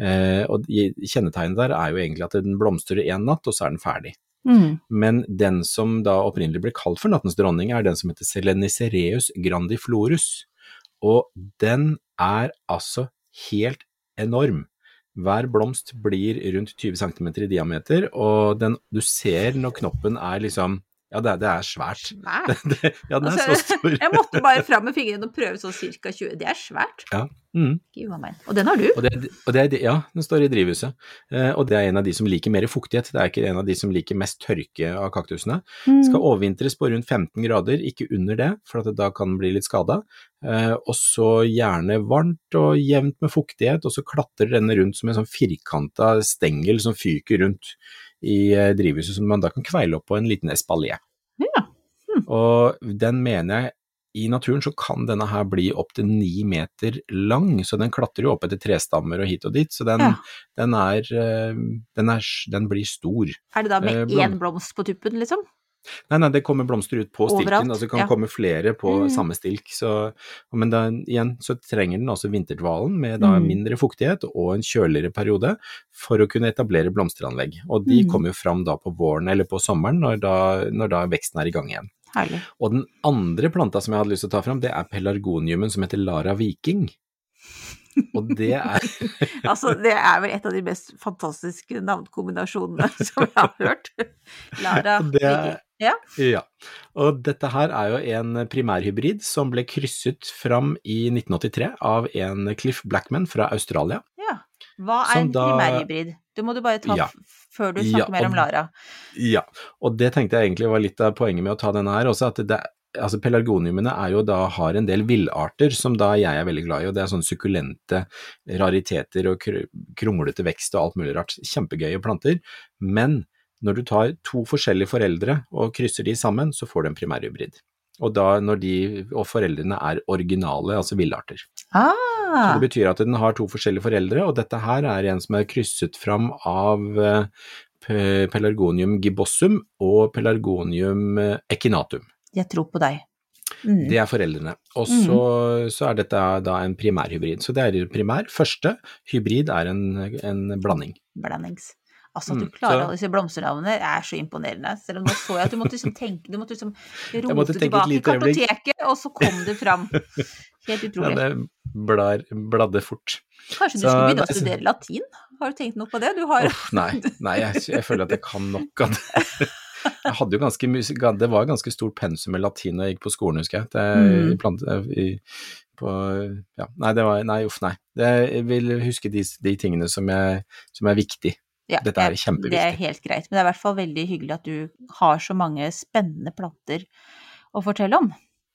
Eh, og kjennetegnet der er jo egentlig at den blomstrer én natt, og så er den ferdig.
Mm.
Men den som da opprinnelig ble kalt for nattens dronning, er den som heter Selenicereus grandiflorus. Og den er altså helt enorm. Hver blomst blir rundt 20 cm i diameter, og den, du ser når knoppen er liksom Ja, det er, det er svært.
Svært.
Det, ja, den er
Altså,
så stor.
Jeg måtte bare fram med fingrene og prøve sånn ca. 20. Det er svært.
Mm.
Gud a meg. Og den har du.
Og det, og det er, ja, den står i drivhuset. Eh, og det er en av de som liker mer fuktighet. Det er ikke en av de som liker mest tørke av kaktusene.
Mm.
Skal overvintres på rundt 15 grader, ikke under det, for da kan den bli litt skada. Eh, og så gjerne varmt og jevnt med fuktighet, og så klatrer denne rundt som en sånn firkanta stengel som fyker rundt i eh, drivhuset, som man da kan kveile opp på en liten espalier.
Ja.
Og den mener jeg i naturen så kan denne her bli opptil ni meter lang, så den klatrer jo opp etter trestammer og hit og dit, så den,
Ja.
den, er, eh, den, er, den blir stor.
Er det da med
Eh, blom-
én blomst på tuppen, liksom?
Nei, nei, det kommer blomster ut på stilken,
Overalt,
altså det kan
ja.
komme flere på
Mm.
samme stilk. Så, men da, igjen så trenger den også vinterdvalen med da
Mm.
mindre fuktighet og en kjøligere periode for å kunne etablere blomsteranlegg. Og de
Mm.
kommer jo fram da på våren eller på sommeren når da, når da veksten er i gang igjen.
Herlig.
Og den andre planta som jeg hadde lyst til å ta fram, det er pelargoniumen som heter Lara Viking. Og det er
Altså, det er vel et av de mest fantastiske navnkombinasjonene som jeg har hørt. Lara
Det er-
Viking. Ja.
Ja. Og dette her er jo en primærhybrid som ble krysset fram i 1983 av en Cliff Blackman fra Australia.
ja. Hva er en
da-
primærhybrid? Det må du bare ta
Ja.
før du
Ja,
snakker mer om Lara.
Ja, og det tenkte jeg egentlig var litt av poenget med å ta denne her også, at det, altså pelargoniumene er jo da, har en del villarter som da jeg er veldig glad i, og det er sånne sukkulente rariteter og kr kronglete vekst og alt mulig rart, kjempegøye planter, men Når du tar to forskjellige foreldre og krysser de sammen, så får du en primærhybrid. Og da når de og foreldrene er originale, altså villarter. Så
Ah,
det betyr at den har to forskjellige foreldre, og dette her er en som er krysset fram av eh, Pelargonium gibossum og Pelargonium eh, echinatum.
jeg tror på deg. Mm.
Det er foreldrene. Og så, så er dette da en primærhybrid. Så det er primær. Første hybrid er en, en blanding.
Blandings. Altså at du
Mm,
klarer
så-
alle disse blomsternavnene er så imponerende. Selv om nå så jeg at du måtte liksom tenke, du måtte liksom rote
måtte
tilbake i kartoteket, og så kom det fram. Helt
Ja,
utrolig.
det blar, bladde fort.
Kanskje du
så-
skulle begynne å
er
studere latin? Har du tenkt noe på det? Du har
Uff, nei, nei jeg, jeg føler at jeg kan nok av det. Jeg hadde jo ganske det var ganske stort pensum med latin da jeg gikk på skolen, husker jeg. Det,
Mm.
i plant, i, på, ja, nei, det var, nei, uff, nei. Det, jeg vil huske de, de tingene som, jeg, som er viktig.
Ja,
Dette er kjempeviktig.
Det er helt greit, men det er i hvert fall veldig hyggelig at du har så mange spennende planter å fortelle om.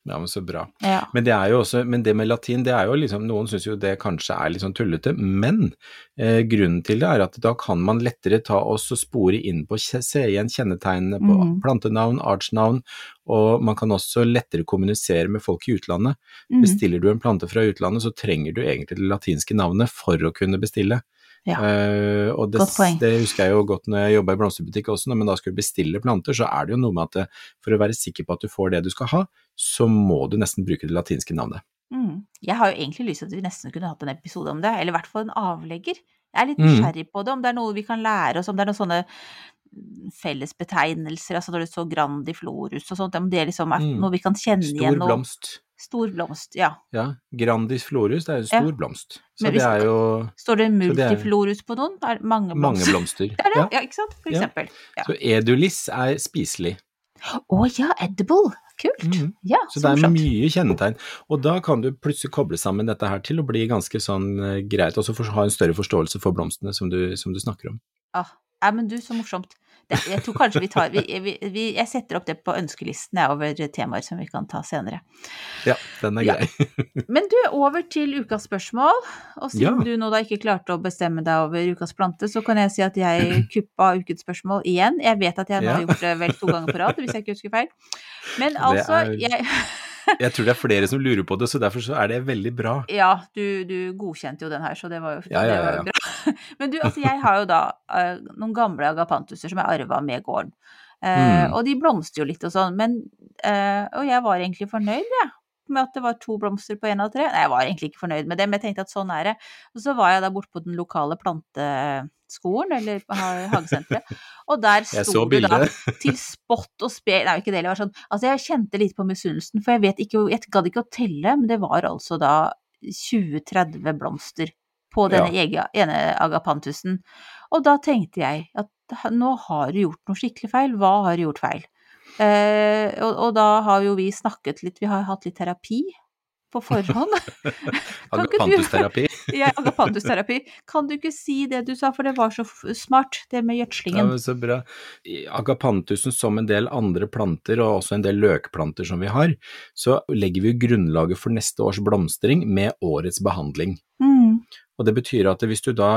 Ja, men så bra.
Ja.
Men det er jo også, men det med latin, det er jo liksom, noen syns jo det kanskje er litt sånn tullete, men eh, grunnen til det er at da kan man lettere ta oss og spore inn på, se igjen kjennetegnene på
mm.
plantenavn, artsnavn, og man kan også lettere kommunisere med folk i utlandet.
Mm.
Bestiller du en plante fra utlandet, så trenger du egentlig det latinske navnet for å kunne bestille.
Ja.
Eh, og det, det husker jeg jo godt når jeg jobba i blomsterbutikk også, når man da skulle bestille planter, så er det jo noe med at det, for å være sikker på at du får det du skal ha, så må du nesten bruke det latinske navnet.
Mm. Jeg har jo egentlig lyst til at vi nesten kunne hatt en episode om det, eller i hvert fall en avlegger. Jeg er litt
Mm.
på det, om det er noe vi kan lære oss, om det er noen sånne fellesbetegnelser, altså når det står grandiflorus og sånt, om det liksom er
Mm.
noe vi kan kjenne
Stor
igjen. Stor
blomst.
Stor blomst, ja.
Ja, Grandis florus, det er jo
Ja.
stor blomst. Så det er jo
Står det
er-
multiflorus på noen? Er det blomster.
mange
blomster? Det er det,
Ja.
ja, ikke sant? For
Ja.
eksempel. Ja.
Så edulis er spiselig.
Å ja, edible! Kult!
Mm.
Ja,
Så
så
det er
morsomt.
mye kjennetegn. Og da kan du plutselig koble sammen dette her til å bli ganske sånn eh, greit, og så ha en større forståelse for blomstene som du, som du snakker om.
Ah, ja, men du, så morsomt. Det, jeg tror kanskje vi tar vi, vi, vi, Jeg setter opp det på ønskelisten over temaer som vi kan ta senere.
Ja, den er
Ja.
grei.
Men du, over til ukas spørsmål. Og siden
Ja.
du nå da ikke klarte å bestemme deg over ukas plante, så kan jeg si at jeg kuppa ukens spørsmål igjen. Jeg vet at jeg nå har gjort det vel to ganger på rad, hvis jeg ikke husker feil. Men altså,
er-
jeg
Jeg tror det er flere som lurer på det, så derfor så er det veldig bra.
Ja, du, du godkjente jo den her, så det var jo,
Ja, ja,
det var
ja,
bra. Men du, altså jeg har jo da uh, noen gamle agapantuser som jeg arva med gården. Uh,
Mm.
Og de blomstrer jo litt og sånn, men uh, Og jeg var egentlig fornøyd, jeg. Med at det var to blomster på én av tre. Nei, jeg var egentlig ikke fornøyd med det, men jeg tenkte at sånn er det. Og så var jeg da borte på den lokale planteskolen, eller ha- hagesenteret, og der sto det da til spott og spe Nei, ikke det, det var sånn Altså, jeg kjente litt på misunnelsen, for jeg vet ikke Jeg gadd ikke å telle, men det var altså da 20-30 blomster på denne ege- ene agapantusen. Og da tenkte jeg at nå har du gjort noe skikkelig feil. Hva har du gjort feil? Eh, og, og da har jo vi snakket litt, vi har hatt litt terapi på forhånd.
Agapantusterapi.
Ja, agapantusterapi. Kan du ikke si det du sa, for det var så smart, det med
Ja,
gjødslingen.
Ja, så bra. Agapantusen, som en del andre planter, og også en del løkplanter som vi har, så legger vi grunnlaget for neste års blomstring med årets behandling. Og det betyr at hvis da,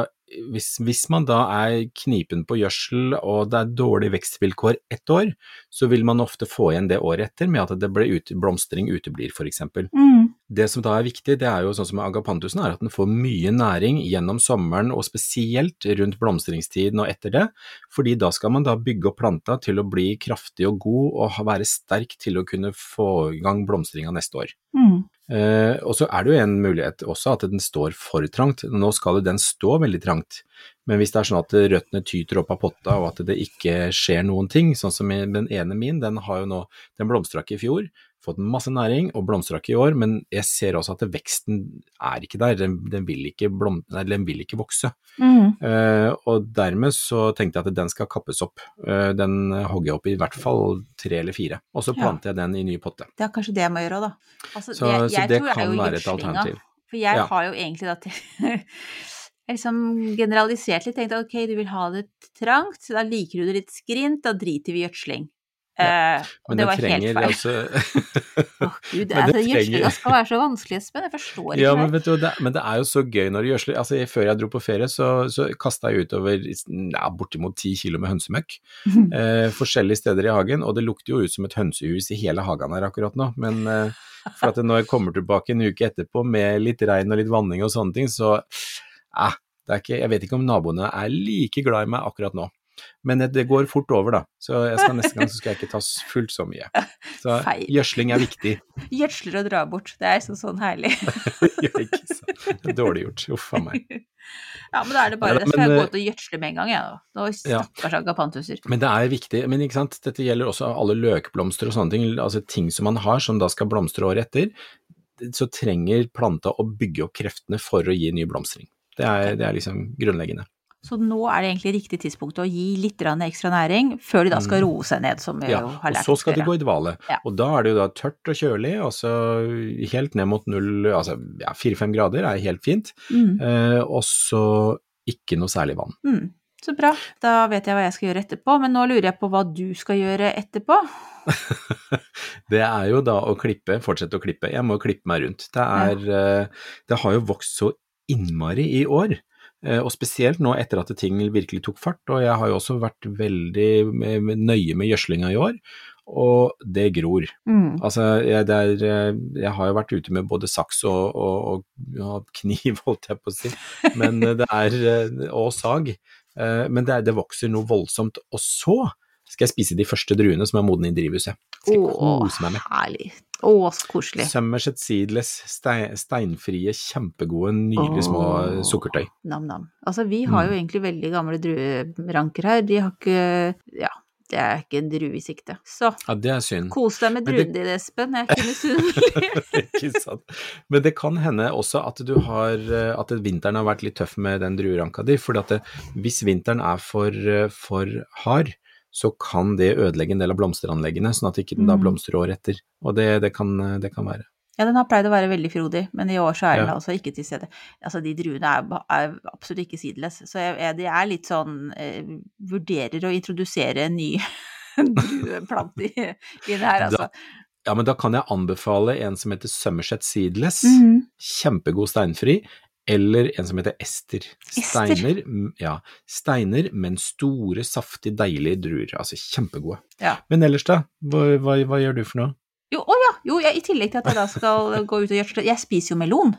hvis, hvis man da er knipen på gjødsel og det er dårlige vekstvilkår ett år, så vil man ofte få igjen det året etter med at det ble ut, blomstring uteblir, eksempel.
Mm.
Det som da er viktig, det er jo sånn som agapantusen, er at den får mye næring gjennom sommeren, og spesielt rundt blomstringstiden og etter det, fordi da skal man da bygge opp planta til å bli kraftig og god og være sterk til å kunne få i gang blomstringa neste år.
Mm.
Eh, og så er det jo en mulighet også at den står for trangt. Nå skal jo den stå veldig trangt, men hvis det er sånn at røttene tyter opp av potta og at det ikke skjer noen ting, sånn som den ene min, den har jo nå, den blomstra ikke i fjor, fått masse næring og blomstra ikke i år, men jeg ser også at veksten er ikke der, den, den, vil, ikke blom, nei, den vil ikke vokse.
Mm.
Uh, og dermed så tenkte jeg at den skal kappes opp. Uh, den hogger jeg opp i hvert fall tre eller fire, og så
Ja.
jeg den i ny potte.
Det er kanskje det jeg må gjøre da. Altså,
Så,
jeg,
så det kan være et alternativ.
For jeg
Ja.
har jo egentlig da til Jeg liksom generalisert litt, tenkte at ok, du vil ha det trangt, så da liker du det litt skrint, da driter vi i gjødsling. Eh, og
Men
det var helt feil.
altså
oh, Gud,
Men
altså,
trenger-
gjødslinga skal være så vanskelig, Espen. Jeg forstår ikke
Ja, men vet du, det, men det er jo så gøy når du gjødsler. Altså, jeg- før jeg dro på ferie, så, så kasta jeg utover ja, bortimot ti kilo med hønsemøkk. Eh, forskjellige steder i hagen, og det lukter jo ut som et hønsehus i hele hagen her akkurat nå. Men eh, for at når jeg kommer tilbake en uke etterpå med litt regn og litt vanning og sånne ting, så eh, det er ikke, Jeg vet ikke om naboene er like glad i meg akkurat nå. Men det, går fort over, da. Så skal, neste gang så skal jeg ikke ta fullt så mye. Så
Feil.
gjødsling er viktig.
Gjødsler og drar bort. Det er sånn, sånn herlig.
ja, ikke sant. Dårlig gjort. Uff a meg.
Ja, men da er det bare det. Skal
men,
jeg gå ut og gjødsle med en gang, jeg nå. Nå
Ja.
stakkars agapantuser.
Men det er viktig, men ikke sant, dette gjelder også alle løkblomster og sånne ting, altså ting som man har som da skal blomstre året etter, så trenger planta å bygge opp kreftene for å gi ny blomstring. Det er, det er liksom grunnleggende.
Så nå er det egentlig riktig tidspunkt å gi litt ekstra næring, før de da skal roe seg ned, som vi
Mm. Ja,
jo har
og så skal de gå i dvale,
Ja.
og da er det jo da tørt og kjølig, altså helt ned mot null, altså ja, fire-fem grader er helt fint,
Mm,
eh, og så ikke noe særlig vann.
mm. Så bra. Da vet jeg hva jeg skal gjøre etterpå, men nå lurer jeg på hva du skal gjøre etterpå.
Det er jo da å klippe, fortsette å klippe. Jeg må klippe meg rundt. Det er ja. Det har jo vokst så innmari i år. Eh, Og spesielt nå etter at ting virkelig tok fart, og jeg har jo også vært veldig eh, nøye med gjødslinga i år, og det gror.
Mm.
Altså, jeg, det er, eh, jeg har jo vært ute med både saks og, og, og kniv, holdt jeg på å si, men det er, og sag. Men det, er, det vokser noe voldsomt. Og så skal jeg spise de første druene som er modne i drivhuset. Skal jeg kose meg med.
herlig. Å, så koselig.
Summerset Seedless, stein, steinfrie, kjempegode, nydelige små sukkertøy.
Nam-nam. Altså, vi har jo
Mm.
egentlig veldig gamle drueranker her. De har ikke Ja, det er ikke en drue i sikte. Så
Ja, det er synd.
kos deg med druene dine, Espen. Jeg er ikke misunnelig.
Men det kan hende også at du har eh, At vinteren har vært litt tøff med den drueranka di. For at hvis vinteren er for, eh, for hard, så kan det ødelegge en del av blomsteranleggene, sånn at ikke den da
Mm.
blomstrer året etter. Og det, det, kan, det kan være.
Ja, den har pleid å være veldig frodig, men i år så er den
Ja.
altså ikke til stede. Altså, de druene er, er absolutt ikke seedless, så jeg, jeg, de er litt sånn eh, Vurderer å introdusere en ny drueplante i, i det her, altså.
Ja, men da kan jeg anbefale en som heter Somerset Seedless.
Mhm.
Kjempegod steinfri. Eller en som heter Ester. Steiner, ja, steiner, men store, saftige, deilige druer. Altså kjempegode.
Ja.
Men ellers da, hva, hva, hva gjør du for noe?
Jo, å ja, jo, jeg, i tillegg til at jeg da skal gå ut og gjøre Jeg spiser jo melon.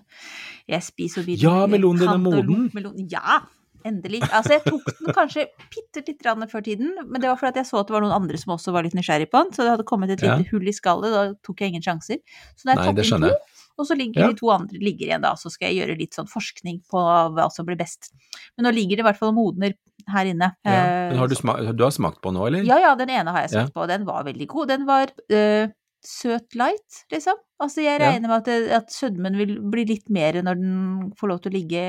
Jeg spiser jo
Ja, melonen din er moden.
melon. Ja, endelig. Altså, jeg tok den kanskje bitte litt grann før tiden, men det var fordi jeg så at det var noen andre som også var litt nysgjerrig på den, så det hadde kommet et
Ja.
hull i skallet, da tok jeg ingen sjanser. Så da jeg
Nei,
tok
det skjønner
to. Og så ligger
Ja.
de to andre ligger igjen da, så skal jeg gjøre litt sånn forskning på hva som blir best. Men nå ligger det i hvert fall og modner her inne.
Ja.
Eh,
Men har du, smakt, du har smakt på nå, eller?
ja, ja, den ene har jeg
Ja.
smakt på, og den var veldig god. Den var øh, søt light, liksom. Altså, jeg
Ja.
regner med at, det, at sødmen vil bli litt mer når den får lov til å ligge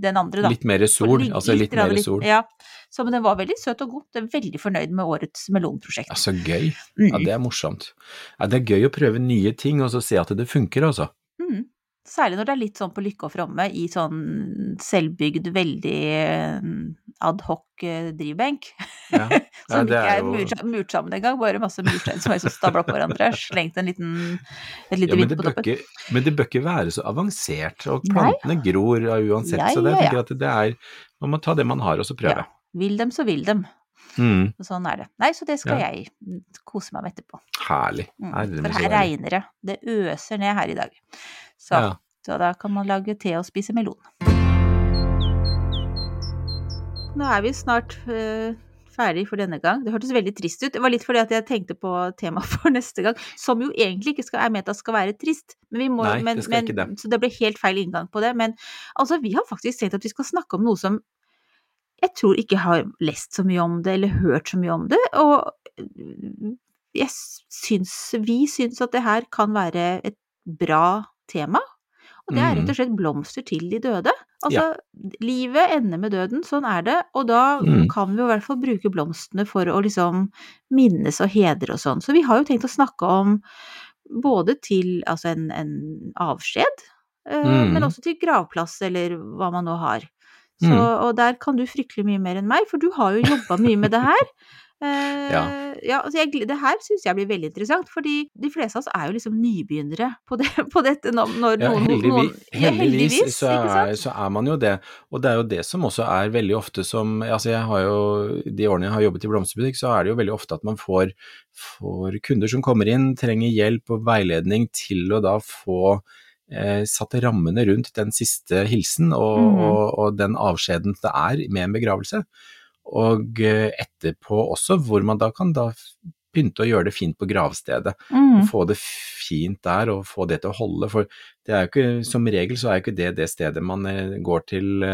den andre, da.
Litt mer sol,
ligge
altså litt
litt
mer sol.
Ja. Så men den var veldig søt og god. Jeg er veldig fornøyd med årets melonprosjekt.
Ja, så gøy.
Mm.
Ja, det er morsomt. Ja, det er gøy å prøve nye ting og så se at det funker, altså.
Mm. Særlig når det er litt sånn på lykke og fromme i sånn selvbygd, veldig adhoc ad hoc eh, drivbenk.
Ja, ja
Som ikke
er jo
murt, sammen engang, bare masse murstein som er så stabla på hverandre. Slengt en liten, et lite
ja,
på toppen.
ikke, men det bør ikke være så avansert, og
Nei.
plantene gror ja, uansett, så det, jeg tenker at det er Man må ta det man har, og så prøve.
Ja. Vil dem, så vil dem.
Mm,
Og sånn er det. Nei, så det skal
Ja.
jeg kose meg med etterpå.
herlig.
Mm. For her regner det. Det øser ned her i dag. Så,
Ja.
så da kan man lage te og spise melon. Nå er vi snart øh, ferdig for denne gang. Det hørtes veldig trist ut. Det var litt fordi at jeg tenkte på temaet for neste gang, som jo egentlig ikke skal, er ment at skal være trist. Men vi må,
Nei,
men,
det skal
men,
ikke det.
Så det ble helt feil inngang på det. Men altså, vi har faktisk tenkt at vi skal snakke om noe som jeg tror ikke har lest så mye om det, eller hørt så mye om det. Og jeg syns, vi syns at det her kan være et bra tema. Og det er rett og slett blomster til de døde. Altså, livet ender med døden, sånn er det. Og da
Mm.
kan vi jo i hvert fall bruke blomstene for å liksom minnes og hedre og sånn. Så vi har jo tenkt å snakke om både til altså en, en avskjed, eh,
Mm.
men også til gravplass, eller hva man nå har. Så,
Mm.
Og der kan du fryktelig mye mer enn meg, for du har jo jobba mye med det her. Eh,
Ja.
ja, altså jeg, det her syns jeg blir veldig interessant, fordi de fleste av oss er jo liksom nybegynnere på, det, på dette når, når
Ja,
noen,
heldigvis,
noen ja,
heldigvis så, er, så er man jo det. Og det er jo det som også er veldig ofte som Altså jeg har jo, de årene jeg har jobbet i blomsterbutikk, så er det jo veldig ofte at man får, får kunder som kommer inn, trenger hjelp og veiledning til å da få eh, satt rammene rundt den siste hilsen og,
mm.
og, og den avskjeden det er med en begravelse. Og eh, etterpå også, hvor man da kan da pynte og gjøre det fint på gravstedet
Mm.
få det fint der og få det til å holde. For det er jo ikke, som regel så er jo ikke det det stedet man eh, går til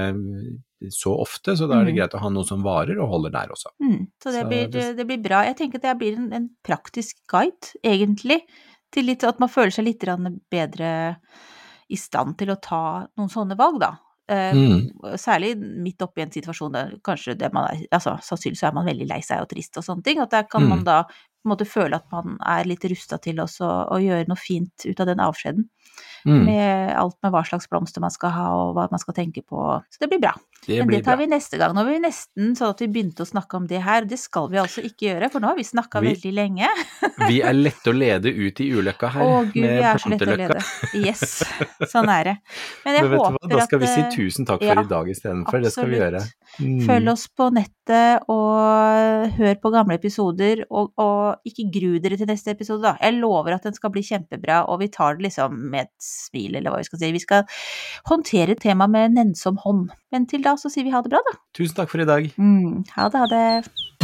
så ofte, så da er det
Mhm.
greit å ha noe som varer og holder der også.
Mm, så det,
Så
blir,
det-
det... blir bra. Jeg tenker at det blir en, en praktisk guide, egentlig, til litt, at man føler seg litt bedre i stand til å ta noen sånne valg, da. Eh,
Mm.
Særlig midt oppi en situasjon der kanskje det man er Altså, sannsynligvis er man veldig lei seg og trist og sånne ting. At der kan
Mm.
man da på en måte føle at man er litt rusta til også å gjøre noe fint ut av den avskjeden.
Mm.
Med alt med hva slags blomster man skal ha og hva man skal tenke på. Så det blir bra.
Det
Men
blir
det tar
bra.
vi neste gang. Nå var vi nesten sånn at vi begynte å snakke om det her. Det skal vi altså ikke gjøre, for nå har vi snakka veldig lenge.
Vi er lette å lede ut i ulykka her,
Å gud,
med planteløkka.
Yes, sånn er det. Men jeg
Men vet du hva, da skal vi si
eh,
tusen takk for
ja,
i dag istedenfor, det skal vi gjøre. Mm.
Følg oss på nettet og hør på gamle episoder, og, og ikke gru dere til neste episode, da. Jeg lover at den skal bli kjempebra, og vi tar det liksom med et smil, eller hva vi skal si. Vi skal håndtere temaet med nennsom hånd. Men til da så sier vi ha det bra, da.
Tusen takk for i dag.
Mm, ha det, ha det.